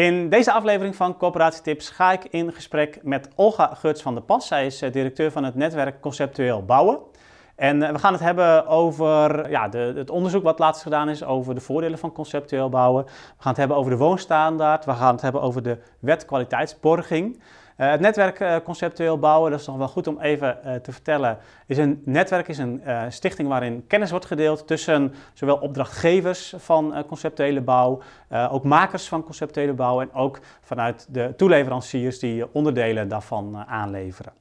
In deze aflevering van Coöperatietips ga ik in gesprek met Olga Geurts van der Pas. Zij is eh, directeur van het netwerk Conceptueel Bouwen. En eh, we gaan het hebben over ja, de, het onderzoek wat laatst gedaan is over de voordelen van conceptueel bouwen. We gaan het hebben over de woonstandaard. We gaan het hebben over de wet kwaliteitsborging. Uh, het netwerk uh, conceptueel bouwen, dat is nog wel goed om even uh, te vertellen, is een netwerk, is een stichting waarin kennis wordt gedeeld tussen zowel opdrachtgevers van conceptuele bouw, ook makers van conceptuele bouw en ook vanuit de toeleveranciers die onderdelen daarvan aanleveren.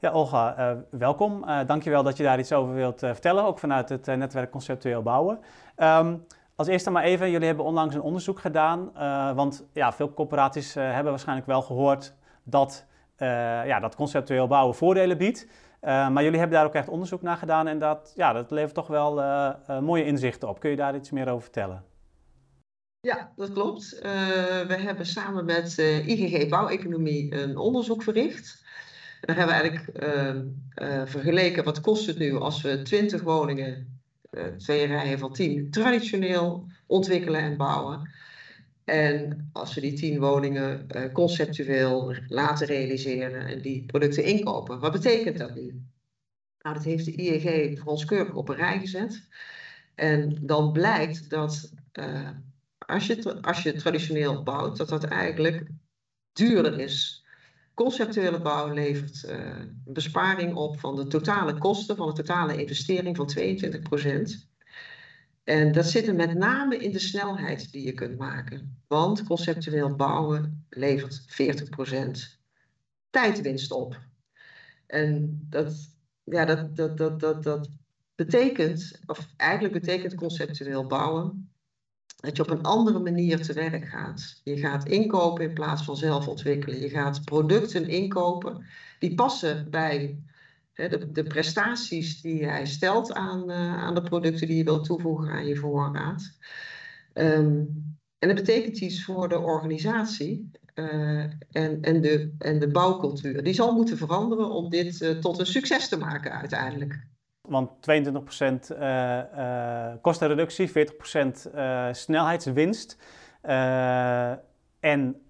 Ja, Olga, uh, welkom. Uh, dankjewel dat je daar iets over wilt uh, vertellen, ook vanuit het netwerk Conceptueel Bouwen. Um, als eerste maar even, jullie hebben onlangs een onderzoek gedaan, want ja, veel corporaties hebben waarschijnlijk wel gehoord dat, ja, dat conceptueel bouwen voordelen biedt. maar jullie hebben daar ook echt onderzoek naar gedaan en dat, ja, dat levert toch wel mooie inzichten op. Kun je daar iets meer over vertellen? Ja, dat klopt. we hebben samen met IGG Bouweconomie een onderzoek verricht. Dan hebben we eigenlijk ehm, eh, vergeleken wat kost het nu als we 20 woningen, uh, twee rijen van 10, traditioneel ontwikkelen en bouwen. En als we die 10 woningen uh, conceptueel laten realiseren en die producten inkopen, wat betekent dat nu? Nou, dat heeft de IEG voor ons keurig op een rij gezet. En dan blijkt dat als, je, als je traditioneel bouwt, dat dat eigenlijk duurder is Conceptuele bouw levert uh, besparing op van de totale kosten, van de totale investering van 22%. En dat zit er met name in de snelheid die je kunt maken. Want conceptueel bouwen levert 40% tijdwinst op. En dat, ja, dat, dat, dat, dat, dat betekent, of eigenlijk betekent conceptueel bouwen dat je op een andere manier te werk gaat. Je gaat inkopen in plaats van zelf ontwikkelen. Je gaat producten inkopen die passen bij hè, de, prestaties die jij stelt aan, uh, aan de producten die je wilt toevoegen aan je voorraad. Um, en dat betekent iets voor de organisatie uh, en, en, de, en de bouwcultuur. Die zal moeten veranderen om dit uh, tot een succes te maken uiteindelijk. Want 22% uh, uh, kostenreductie, 40% uh, snelheidswinst. En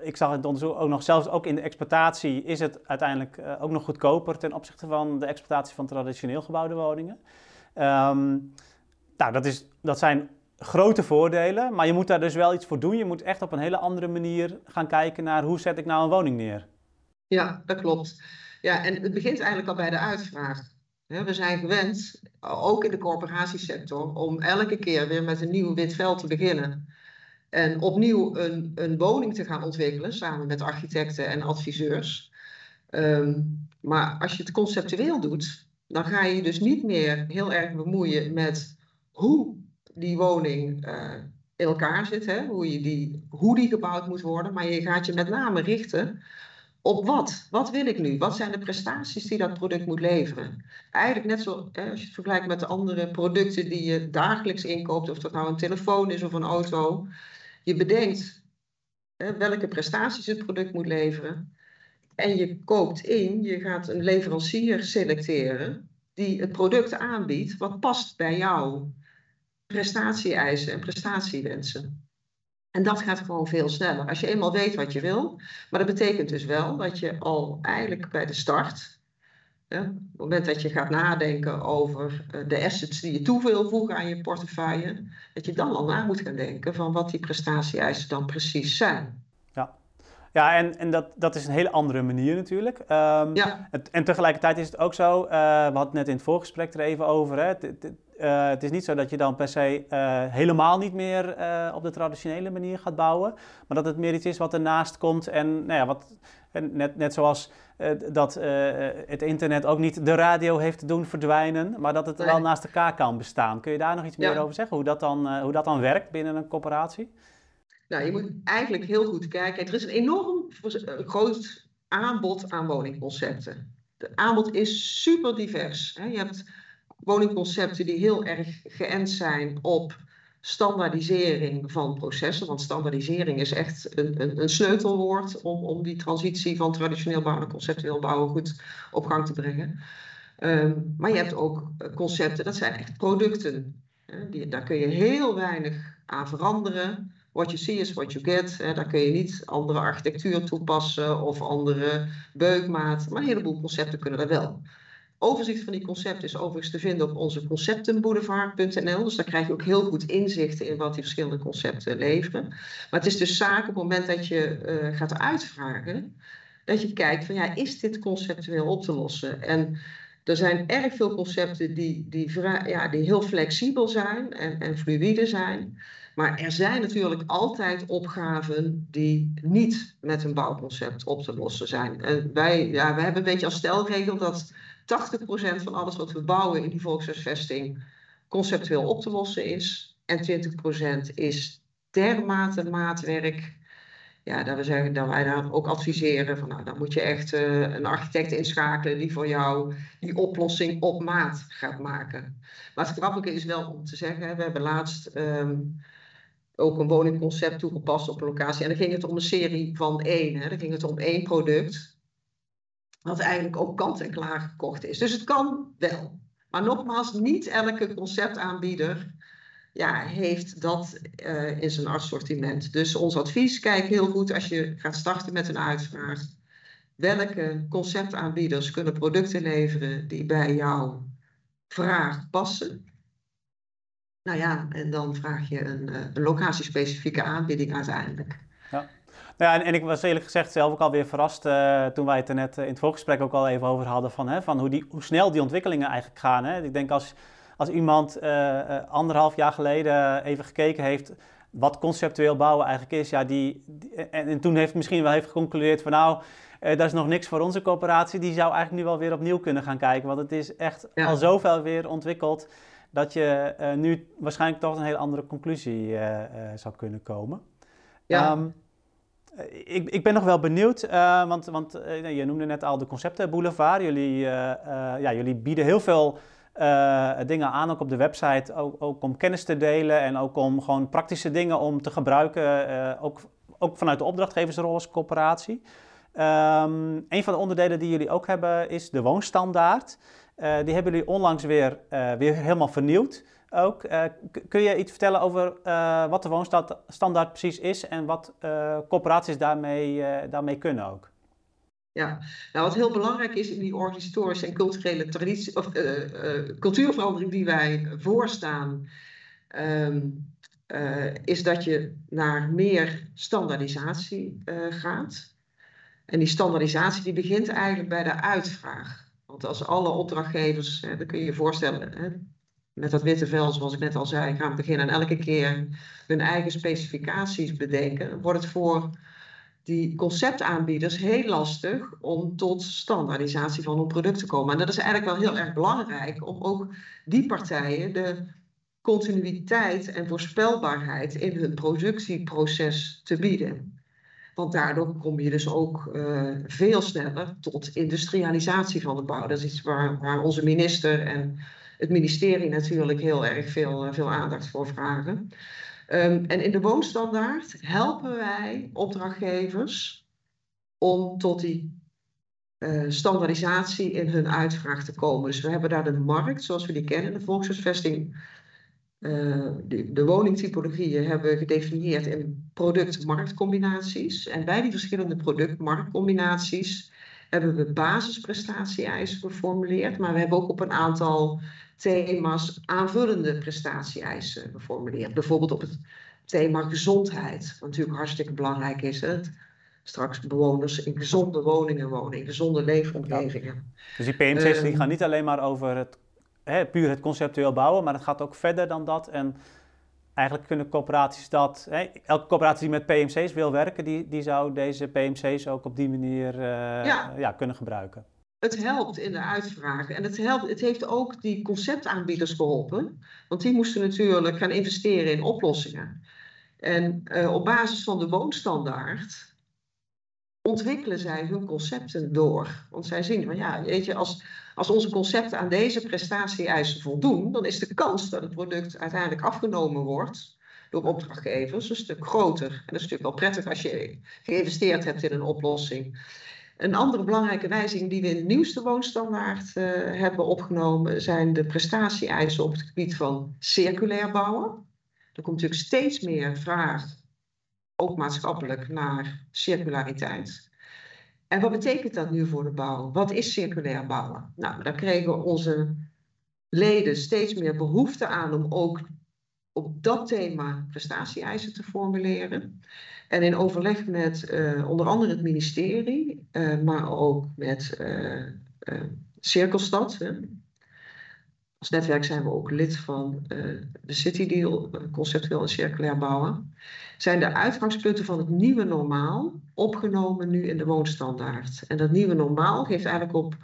ik zag het onderzoek ook nog, zelfs ook in de exploitatie is het uiteindelijk ook nog goedkoper ten opzichte van de exploitatie van traditioneel gebouwde woningen. Um, nou, dat, is, dat zijn grote voordelen, maar je moet daar dus wel iets voor doen. Je moet echt op een hele andere manier gaan kijken naar hoe zet ik nou een woning neer. Ja, dat klopt. Ja, en het begint eigenlijk al bij de uitvraag. We zijn gewend, ook in de corporatiesector, om elke keer weer met een nieuw wit veld te beginnen. En opnieuw een, een woning te gaan ontwikkelen samen met architecten en adviseurs. Um, maar als je het conceptueel doet, dan ga je dus niet meer heel erg bemoeien met hoe die woning uh, in elkaar zit, hè? Hoe, je die, hoe die gebouwd moet worden. Maar je gaat je met name richten op wat? Wat wil ik nu? Wat zijn de prestaties die dat product moet leveren? Eigenlijk net zo, als je het vergelijkt met de andere producten die je dagelijks inkoopt, of dat nou een telefoon is of een auto. Je bedenkt welke prestaties het product moet leveren. En je koopt in, je gaat een leverancier selecteren die het product aanbiedt wat past bij jouw prestatie-eisen en prestatiewensen. En dat gaat gewoon veel sneller. Als je eenmaal weet wat je wil. Maar dat betekent dus wel dat je al eigenlijk bij de start, op het moment dat je gaat nadenken over eh, de assets die je toe wil voegen aan je portefeuille, dat je dan al na moet gaan denken van wat die prestatie-eisen dan precies zijn. Ja, ja en, en dat, dat is een hele andere manier natuurlijk. Um, ja. En tegelijkertijd is het ook zo, uh, we hadden het net in het voorgesprek er even over, hè, uh, het is niet zo dat je dan per se uh, helemaal niet meer uh, op de traditionele manier gaat bouwen, maar dat het meer iets is wat ernaast komt en nou ja, wat, net, net zoals dat het internet ook niet de radio heeft te doen verdwijnen, maar dat het nee. wel naast elkaar kan bestaan. Kun je daar nog iets meer over zeggen, hoe dat, dan, hoe dat dan werkt binnen een corporatie? Nou, je moet eigenlijk heel goed kijken. Er is een enorm groot aanbod aan woningconcepten. Het aanbod is super divers. Hè. Je hebt woningconcepten die heel erg geënt zijn op standaardisering van processen. Want standaardisering is echt een, een, een sleutelwoord om, om die transitie van traditioneel bouwen naar conceptueel bouwen goed op gang te brengen. Ehm, maar je hebt ook eh, concepten, dat zijn echt producten. Die, daar kun je heel weinig aan veranderen. What you see is what you get. Daar kun je niet andere architectuur toepassen of andere beukmaat. Maar een heleboel concepten kunnen er wel. Overzicht van die concepten is overigens te vinden op onze conceptenboulevard.nl. Dus daar krijg je ook heel goed inzichten in wat die verschillende concepten leveren. Maar het is dus zaak op het moment dat je uh, gaat uitvragen, dat je kijkt van ja, is dit conceptueel op te lossen? En er zijn erg veel concepten die, die, ja, die heel flexibel zijn en, en fluïde zijn. Maar er zijn natuurlijk altijd opgaven die niet met een bouwconcept op te lossen zijn. En wij, ja, wij hebben een beetje als stelregel dat 80% van alles wat we bouwen in die volkshuisvesting conceptueel op te lossen is. En 20% is dermate maatwerk. Ja, dat we zeggen dat wij daar ook adviseren van nou, dan moet je echt uh, een architect inschakelen die voor jou die oplossing op maat gaat maken. Maar het grappige is wel om te zeggen, we hebben laatst um, ook een woningconcept toegepast op een locatie. En dan ging het om een serie van één. Hè. Dan ging het om één product wat eigenlijk ook kant-en-klaar gekocht is. Dus het kan wel. Maar nogmaals, niet elke conceptaanbieder ja, heeft dat uh, in zijn assortiment. Dus ons advies, kijk heel goed als je gaat starten met een uitvraag. Welke conceptaanbieders kunnen producten leveren die bij jouw vraag passen? Nou ja, en dan vraag je een, eh, een locatiespecifieke aanbieding uiteindelijk. Ja. Nou ja, en, en, ik was eerlijk gezegd zelf ook alweer verrast uh, toen wij het er net uh, in het voorgesprek ook al even over hadden van, hè, van hoe, die, hoe snel die ontwikkelingen eigenlijk gaan. Hè. Ik denk als, als iemand uh, anderhalf jaar geleden even gekeken heeft wat conceptueel bouwen eigenlijk is, ja, die, en, en, toen heeft misschien wel heeft geconcludeerd van nou, dat is nog niks voor onze coöperatie, die zou eigenlijk nu wel weer opnieuw kunnen gaan kijken, want het is echt ja. al zoveel weer ontwikkeld dat je nu waarschijnlijk toch een hele andere conclusie zou kunnen komen. Ja. Um, ik, ik ben nog wel benieuwd, want, want je noemde net al de concepten Boulevard. Jullie, ja, jullie bieden heel veel dingen aan, ook op de website, ook, ook, om kennis te delen en ook om gewoon praktische dingen om te gebruiken, ook, ook vanuit de opdrachtgeversrol als coöperatie. Um, een van de onderdelen die jullie ook hebben is de woonstandaard. Die hebben jullie onlangs weer, weer helemaal vernieuwd ook. Uh, kun je iets vertellen over wat de woonstandaard precies is en wat corporaties daarmee, daarmee kunnen ook? Ja, nou wat heel belangrijk is in die organisatorische en culturele traditie, of, cultuurverandering die wij voorstaan, um, is dat je naar meer standaardisatie gaat. En die standaardisatie die begint eigenlijk bij de uitvraag. Want als alle opdrachtgevers, hè, dan kun je je voorstellen, hè, met dat witte vel, zoals ik net al zei, gaan beginnen en elke keer hun eigen specificaties bedenken, wordt het voor die conceptaanbieders heel lastig om tot standaardisatie van hun product te komen. En dat is eigenlijk wel heel erg belangrijk om ook die partijen de continuïteit en voorspelbaarheid in hun productieproces te bieden. Want daardoor kom je dus ook uh, veel sneller tot industrialisatie van de bouw. Dat is iets waar, waar onze minister en het ministerie natuurlijk heel erg veel, eh, veel aandacht voor vragen. Um, en in de woonstandaard helpen wij opdrachtgevers om tot die uh, standaardisatie in hun uitvraag te komen. Dus we hebben daar de markt, zoals we die kennen, de volkshuisvesting. Uh, de, de woningtypologieën hebben we gedefinieerd in product-marktcombinaties. En bij die verschillende product-marktcombinaties hebben we basisprestatie-eisen geformuleerd. Maar we hebben ook op een aantal thema's aanvullende prestatie-eisen geformuleerd. Bijvoorbeeld op het thema gezondheid, wat natuurlijk hartstikke belangrijk is. Hè? Straks bewoners in gezonde woningen wonen, in gezonde leefomgevingen. Dus die PMC's die ehm, gaan niet alleen maar over het, hè, puur het conceptueel bouwen, maar het gaat ook verder dan dat. En eigenlijk kunnen corporaties dat, hè, elke corporatie die met PMC's wil werken, die, die zou deze PMC's ook op die manier uh, ja. ja. kunnen gebruiken het helpt in de uitvragen. En het, helpt, het heeft ook die conceptaanbieders geholpen. Want die moesten natuurlijk gaan investeren in oplossingen. En uh, op basis van de woonstandaard ontwikkelen zij hun concepten door. Want zij zien van ja, weet je, als, als onze concepten aan deze prestatie-eisen voldoen, dan is de kans dat het product uiteindelijk afgenomen wordt door opdrachtgevers een stuk groter. En dat is natuurlijk wel prettig als je geïnvesteerd hebt in een oplossing. Een andere belangrijke wijziging die we in de nieuwste woonstandaard uh, hebben opgenomen zijn de prestatie-eisen op het gebied van circulair bouwen. Er komt natuurlijk steeds meer vraag, ook maatschappelijk, naar circulariteit. En wat betekent dat nu voor de bouw? Wat is circulair bouwen? Nou, daar kregen onze leden steeds meer behoefte aan om ook op dat thema prestatie-eisen te formuleren. En in overleg met uh, onder andere het ministerie, uh, maar ook met uh, Cirkelstad. Als netwerk zijn we ook lid van de City Deal, conceptueel en circulair bouwen. Zijn de uitgangspunten van het nieuwe normaal opgenomen nu in de woonstandaard. En dat nieuwe normaal geeft eigenlijk op,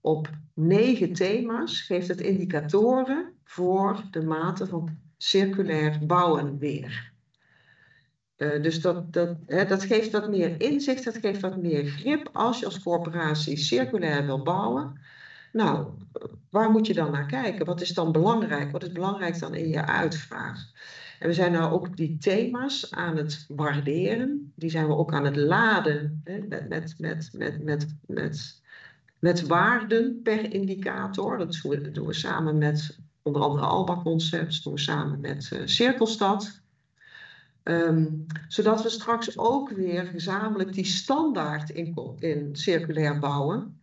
op negen thema's, geeft het indicatoren voor de mate van circulair bouwen weer. Uh, dus dat, dat, hè, dat geeft wat meer inzicht, dat geeft wat meer grip als je als corporatie circulair wil bouwen. Nou, waar moet je dan naar kijken? Wat is dan belangrijk? Wat is belangrijk dan in je uitvraag? En we zijn nou ook die thema's aan het waarderen. Die zijn we ook aan het laden hè, met, met, met, met, met, met, met waarden per indicator. Dat doen we, samen met onder andere Alba Concepts, doen we samen met uh, Cirkelstad. Um, zodat we straks ook weer gezamenlijk die standaard in, in circulair bouwen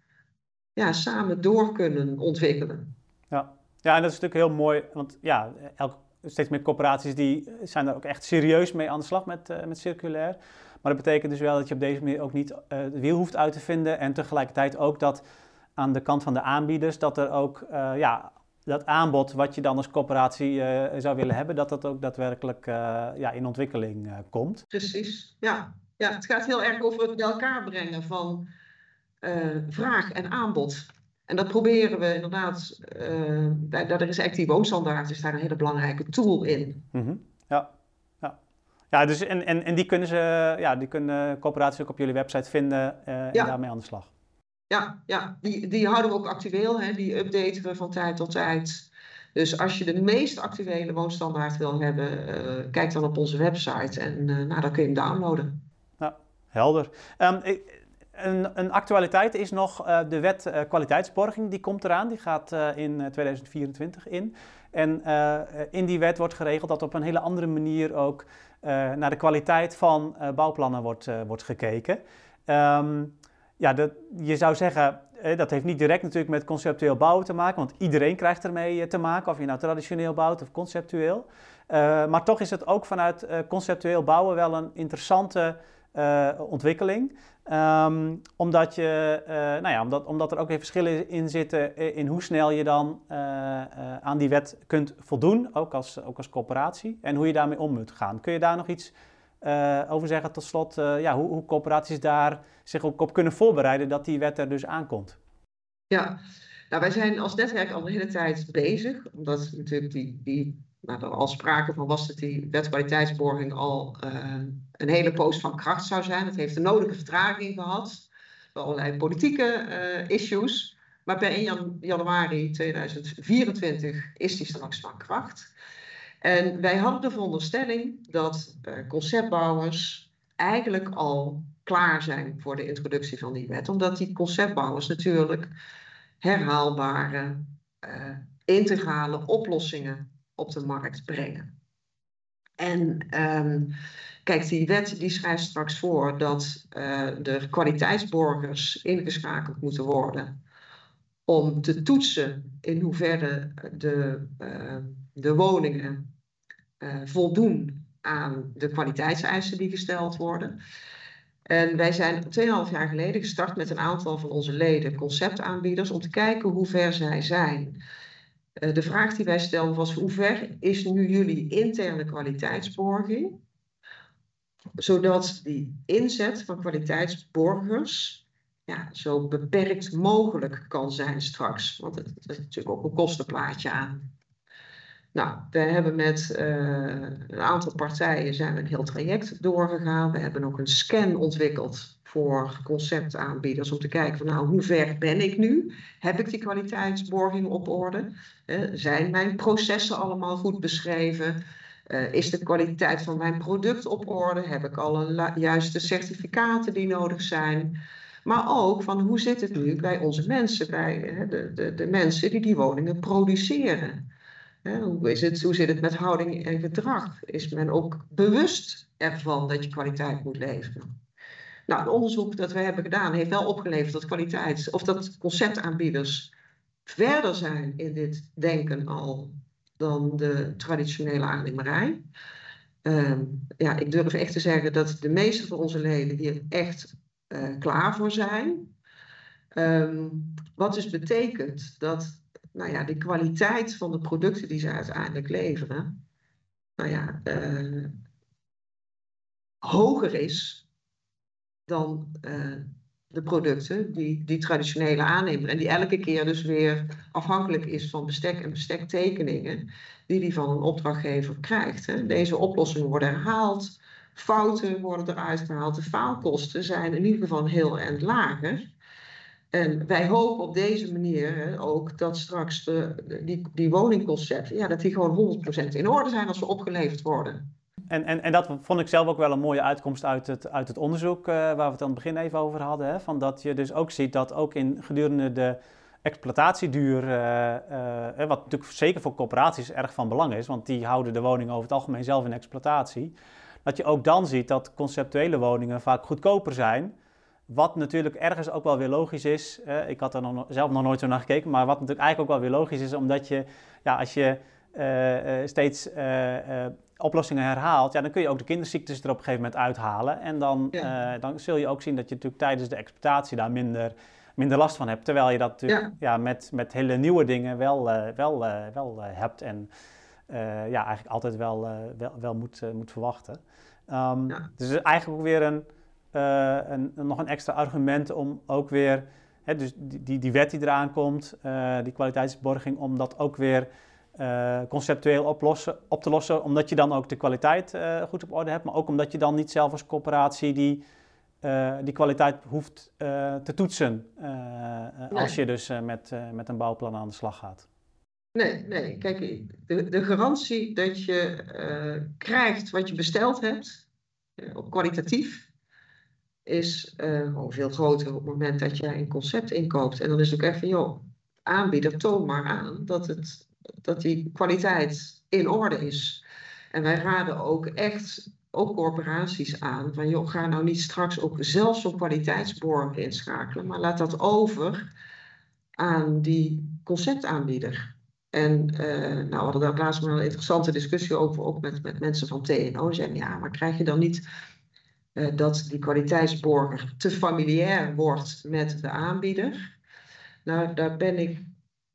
ja, samen door kunnen ontwikkelen. Ja. ja, en dat is natuurlijk heel mooi, want ja, elk, steeds meer corporaties die zijn er ook echt serieus mee aan de slag met, uh, met circulair. Maar dat betekent dus wel dat je op deze manier ook niet uh, de wiel hoeft uit te vinden en tegelijkertijd ook dat aan de kant van de aanbieders dat er ook uh, ja, dat aanbod wat je dan als coöperatie uh, zou willen hebben, dat dat ook daadwerkelijk uh, ja, in ontwikkeling uh, komt. Precies, ja. ja. Het gaat heel erg over het bij elkaar brengen van vraag en aanbod. En dat proberen we inderdaad, daar, daar is eigenlijk die woonstandaard, is daar een hele belangrijke tool in. Mm -hmm. Ja, ja. Ja, dus en, en, en die kunnen ze, ja, die kunnen coöperaties ook op jullie website vinden en ja. daarmee aan de slag. Ja, ja die, die houden we ook actueel. Hè. Die updaten we van tijd tot tijd. Dus als je de meest actuele woonstandaard wil hebben, uh, kijk dan op onze website en uh, nou, dan kun je hem downloaden. Ja, helder. Um, een, een, actualiteit is nog uh, de wet kwaliteitsborging. Die komt eraan, die gaat in 2024 in. En in die wet wordt geregeld dat op een hele andere manier ook naar de kwaliteit van bouwplannen wordt, wordt gekeken. Um, ja, dat, je zou zeggen, eh, dat heeft niet direct natuurlijk met conceptueel bouwen te maken, want iedereen krijgt ermee eh, te maken, of je nou traditioneel bouwt of conceptueel. Uh, maar toch is het ook vanuit conceptueel bouwen wel een interessante uh, ontwikkeling. Um, omdat, je, nou ja, omdat, omdat er ook weer verschillen in zitten in hoe snel je dan aan die wet kunt voldoen, ook als, ook als coöperatie, en hoe je daarmee om moet gaan. Kun je daar nog iets over zeggen tot slot ja, hoe, hoe coöperaties daar zich ook op kunnen voorbereiden dat die wet er dus aankomt. Ja, nou, wij zijn als netwerk al de hele tijd bezig, omdat natuurlijk die, die nou, er al sprake van was dat die wetkwaliteitsborging al uh, een hele poos van kracht zou zijn. Het heeft de nodige vertraging gehad, allerlei politieke issues. Maar per 1 januari 2024 is die straks van kracht. En wij hadden de veronderstelling dat uh, conceptbouwers eigenlijk al klaar zijn voor de introductie van die wet, omdat die conceptbouwers natuurlijk herhaalbare, integrale oplossingen op de markt brengen. En um, kijk, die wet die schrijft straks voor dat uh, de kwaliteitsborgers ingeschakeld moeten worden om te toetsen in hoeverre de, uh, de woningen uh, voldoen aan de kwaliteitseisen die gesteld worden. En wij zijn 2,5 jaar geleden gestart met een aantal van onze leden, conceptaanbieders, om te kijken hoe ver zij zijn. Uh, de vraag die wij stelden was: hoe ver is nu jullie interne kwaliteitsborging? Zodat die inzet van kwaliteitsborgers ja, zo beperkt mogelijk kan zijn straks. Want het is natuurlijk ook een kostenplaatje aan. Nou, we hebben met een aantal partijen zijn we een heel traject doorgegaan. We hebben ook een scan ontwikkeld voor conceptaanbieders om te kijken van nou, hoe ver ben ik nu? Heb ik die kwaliteitsborging op orde? zijn mijn processen allemaal goed beschreven? Uh, is de kwaliteit van mijn product op orde? Heb ik alle juiste certificaten die nodig zijn? Maar ook van hoe zit het nu bij onze mensen, bij de, de, de mensen die die woningen produceren? Hoe, is het, hoe zit het met houding en gedrag? Is men ook bewust ervan dat je kwaliteit moet leveren? Nou, het onderzoek dat we hebben gedaan heeft wel opgeleverd dat kwaliteits- of dat conceptaanbieders verder zijn in dit denken al dan de traditionele aannemerij. Ehm, ja, ik durf echt te zeggen dat de meeste van onze leden hier echt uh, klaar voor zijn. Um, wat dus betekent dat nou ja, de kwaliteit van de producten die ze uiteindelijk leveren, nou ja, uh, hoger is dan uh, de producten die, die traditionele aannemer. En die elke keer dus weer afhankelijk is van bestek en bestektekeningen die die van een opdrachtgever krijgt. Hè. Deze oplossingen worden herhaald, fouten worden eruit gehaald, de faalkosten zijn in ieder geval heel erg lager. En wij hopen op deze manier hè, ook dat straks de, die, die woningconcepten, ja, dat die gewoon 100% in orde zijn als ze opgeleverd worden. En, en, en dat vond ik zelf ook wel een mooie uitkomst uit het, uit het onderzoek uh, waar we het aan het begin even over hadden. Hè? Van dat je dus ook ziet dat ook in gedurende de exploitatieduur, uh, uh, wat natuurlijk zeker voor corporaties erg van belang is, want die houden de woning over het algemeen zelf in exploitatie, dat je ook dan ziet dat conceptuele woningen vaak goedkoper zijn. Wat natuurlijk ergens ook wel weer logisch is. ik had er nog, zelf nog nooit zo naar gekeken, maar wat natuurlijk eigenlijk ook wel weer logisch is, omdat je, ja, als je steeds oplossingen herhaalt, ja, dan kun je ook de kinderziektes er op een gegeven moment uithalen. En dan, eh, dan zul je ook zien dat je natuurlijk tijdens de exploitatie daar minder, minder last van hebt. Terwijl je dat natuurlijk ja. met, met hele nieuwe dingen wel, wel, wel hebt en ja, eigenlijk altijd wel, wel, wel moet, moet verwachten. Um, ja. Dus eigenlijk ook weer een, een, nog een extra argument om ook weer, hè, dus die, die, die wet die eraan komt, die kwaliteitsborging, om dat ook weer uh, conceptueel oplossen, op te lossen, omdat je dan ook de kwaliteit goed op orde hebt, maar ook omdat je dan niet zelf als corporatie die, die kwaliteit hoeft te toetsen nee. als je dus met, met een bouwplan aan de slag gaat. Nee, nee. Kijk, de, de garantie dat je krijgt wat je besteld hebt, op kwalitatief, is veel groter op het moment dat jij een concept inkoopt. En dan is het ook echt van, joh, aanbieder, toon maar aan dat het dat die kwaliteit in orde is. En wij raden ook echt ook corporaties aan van joh, ga nou niet straks ook zelf zo'n kwaliteitsborg inschakelen, maar laat dat over aan die conceptaanbieder. En uh, nou, we hadden daar laatst een interessante discussie over, ook met, met mensen van TNO. Ze ja, maar krijg je dan niet uh, dat die kwaliteitsborger te familiair wordt met de aanbieder? Nou, daar ben ik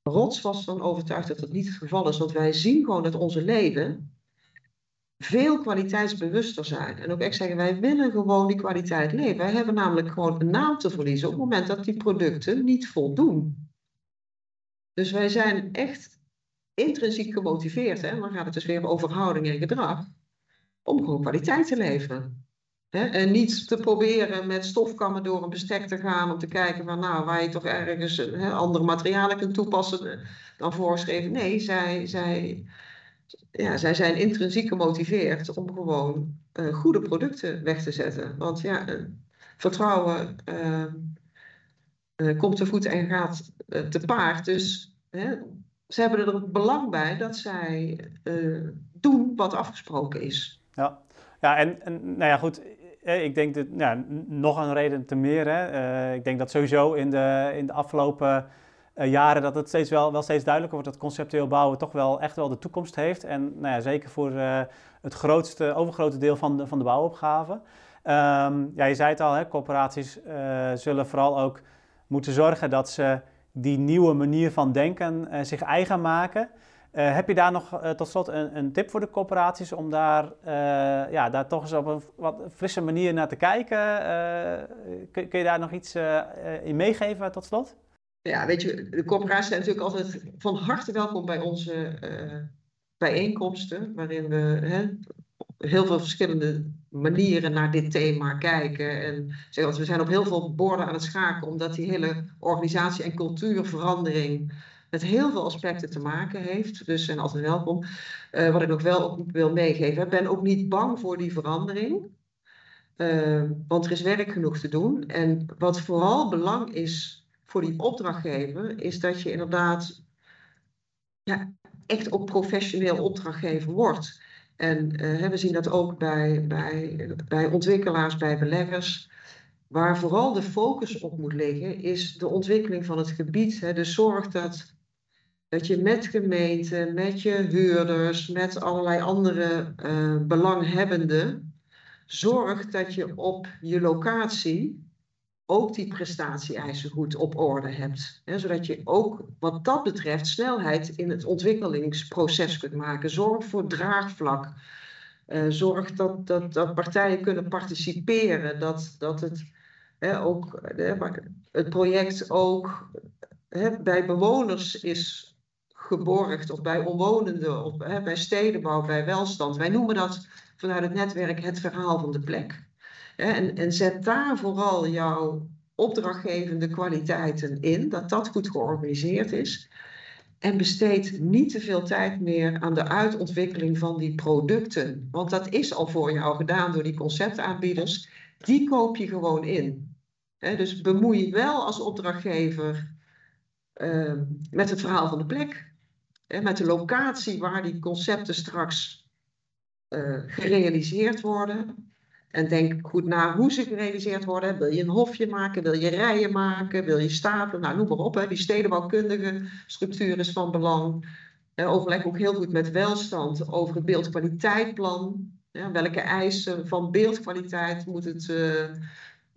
rotsvast van overtuigd dat dat niet het geval is. Want wij zien gewoon dat onze leden veel kwaliteitsbewuster zijn. En ook echt zeggen, wij willen gewoon die kwaliteit leven. Wij hebben namelijk gewoon een naam te verliezen op het moment dat die producten niet voldoen. Dus wij zijn echt intrinsiek gemotiveerd, hè? dan gaat het dus weer over houding en gedrag, om gewoon kwaliteit te leveren. En niet te proberen met stofkammen door een bestek te gaan om te kijken van nou, waar je toch ergens andere materialen kunt toepassen eh, dan voorgeschreven. Nee, zij, zij, ja, zij zijn intrinsiek gemotiveerd om gewoon uh, goede producten weg te zetten. Want ja, uh, vertrouwen komt te voet en gaat te paard. Dus ze hebben er belang bij dat zij doen wat afgesproken is. Ja. Ja, en, en nou ja, goed, ik denk dat, nog een reden te meer. Hè. Uh, ik denk dat sowieso in de, in de afgelopen uh, jaren dat het steeds wel, wel steeds duidelijker wordt dat conceptueel bouwen toch wel echt wel de toekomst heeft. En nou ja, zeker voor het grootste, overgrote deel van de, van de bouwopgave. Um, ja, je zei het al, hè, corporaties zullen vooral ook moeten zorgen dat ze die nieuwe manier van denken zich eigen maken. Uh, heb je daar nog uh, tot slot een, een, tip voor de corporaties om daar, uh, ja, daar toch eens op een wat frisse manier naar te kijken? Kun, kun, je daar nog iets in meegeven tot slot? Ja, weet je, de corporaties zijn natuurlijk altijd van harte welkom bij onze bijeenkomsten waarin we hè, heel veel verschillende manieren naar dit thema kijken. En zeg, we zijn op heel veel borden aan het schaken, omdat die hele organisatie- en cultuurverandering met heel veel aspecten te maken heeft. Dus zijn altijd welkom. Uh, wat ik nog wel ook wil meegeven, ik ben ook niet bang voor die verandering. Uh, want er is werk genoeg te doen. En wat vooral belang is voor die opdrachtgever, is dat je inderdaad ja, echt ook professioneel opdrachtgever wordt. En uh, we zien dat ook bij, bij, bij ontwikkelaars, bij beleggers. Waar vooral de focus op moet liggen, is de ontwikkeling van het gebied. Hè. Dus zorg dat, dat je met gemeenten, met je huurders, met allerlei andere uh, belanghebbenden, zorgt dat je op je locatie ook die prestatie-eisen goed op orde hebt. Hè, zodat je ook wat dat betreft snelheid in het ontwikkelingsproces kunt maken. Zorg voor draagvlak. Uh, zorg dat, dat, dat partijen kunnen participeren. Dat, dat het, hè, ook, hè, het project ook bij bewoners is geborgd. Of bij omwonenden. Of hè, bij stedenbouw, bij welstand. Wij noemen dat vanuit het netwerk het verhaal van de plek. En, en zet daar vooral jouw opdrachtgevende kwaliteiten in, dat dat goed georganiseerd is. En besteed niet te veel tijd meer aan de uitontwikkeling van die producten. Want dat is al voor jou gedaan door die conceptaanbieders. Die koop je gewoon in. dus bemoei je wel als opdrachtgever uh, met het verhaal van de plek. Met de locatie waar die concepten straks uh, gerealiseerd worden. En denk goed na hoe ze gerealiseerd worden. Wil je een hofje maken? Wil je rijen maken? Wil je stapelen? Nou, noem maar op. Hè. Die stedenbouwkundige structuur is van belang. Overleg ook heel goed met welstand over het beeldkwaliteitplan. Welke eisen van beeldkwaliteit moet, het, uh,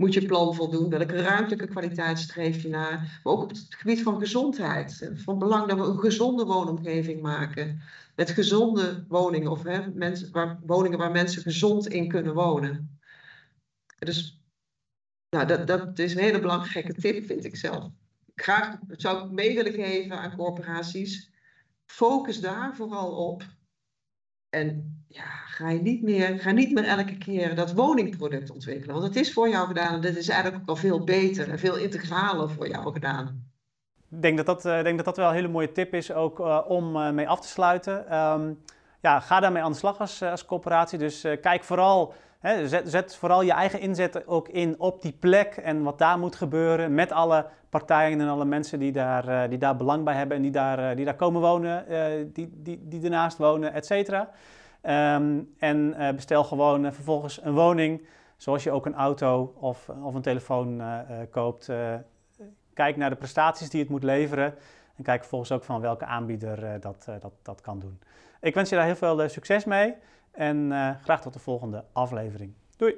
moet je plan voldoen? Welke ruimtelijke kwaliteit streef je naar? Maar ook op het gebied van gezondheid. Van belang dat we een gezonde woonomgeving maken met gezonde woningen of hè, mensen, woningen waar mensen gezond in kunnen wonen. Dus nou, dat, dat is een hele belangrijke tip, vind ik zelf. Graag zou ik mee willen geven aan corporaties. Focus daar vooral op. En ja, ga, je niet meer, ga niet meer elke keer dat woningproduct ontwikkelen. Want het is voor jou gedaan en dat is eigenlijk ook al veel beter en veel integraler voor jou gedaan. Ik denk dat dat, uh, denk dat dat wel een hele mooie tip is ook uh, om uh, mee af te sluiten. Um, ja, ga daarmee aan de slag als, als coöperatie. Dus kijk vooral, zet, zet, vooral je eigen inzet ook in op die plek en wat daar moet gebeuren met alle partijen en alle mensen die daar, die daar belang bij hebben en die daar, die daar komen wonen, die, die, die ernaast wonen, et cetera. Um, en bestel gewoon vervolgens een woning, zoals je ook een auto of, of een telefoon koopt kijk naar de prestaties die het moet leveren. En kijk vervolgens ook van welke aanbieder dat, dat, dat kan doen. Ik wens je daar heel veel succes mee en graag tot de volgende aflevering. Doei!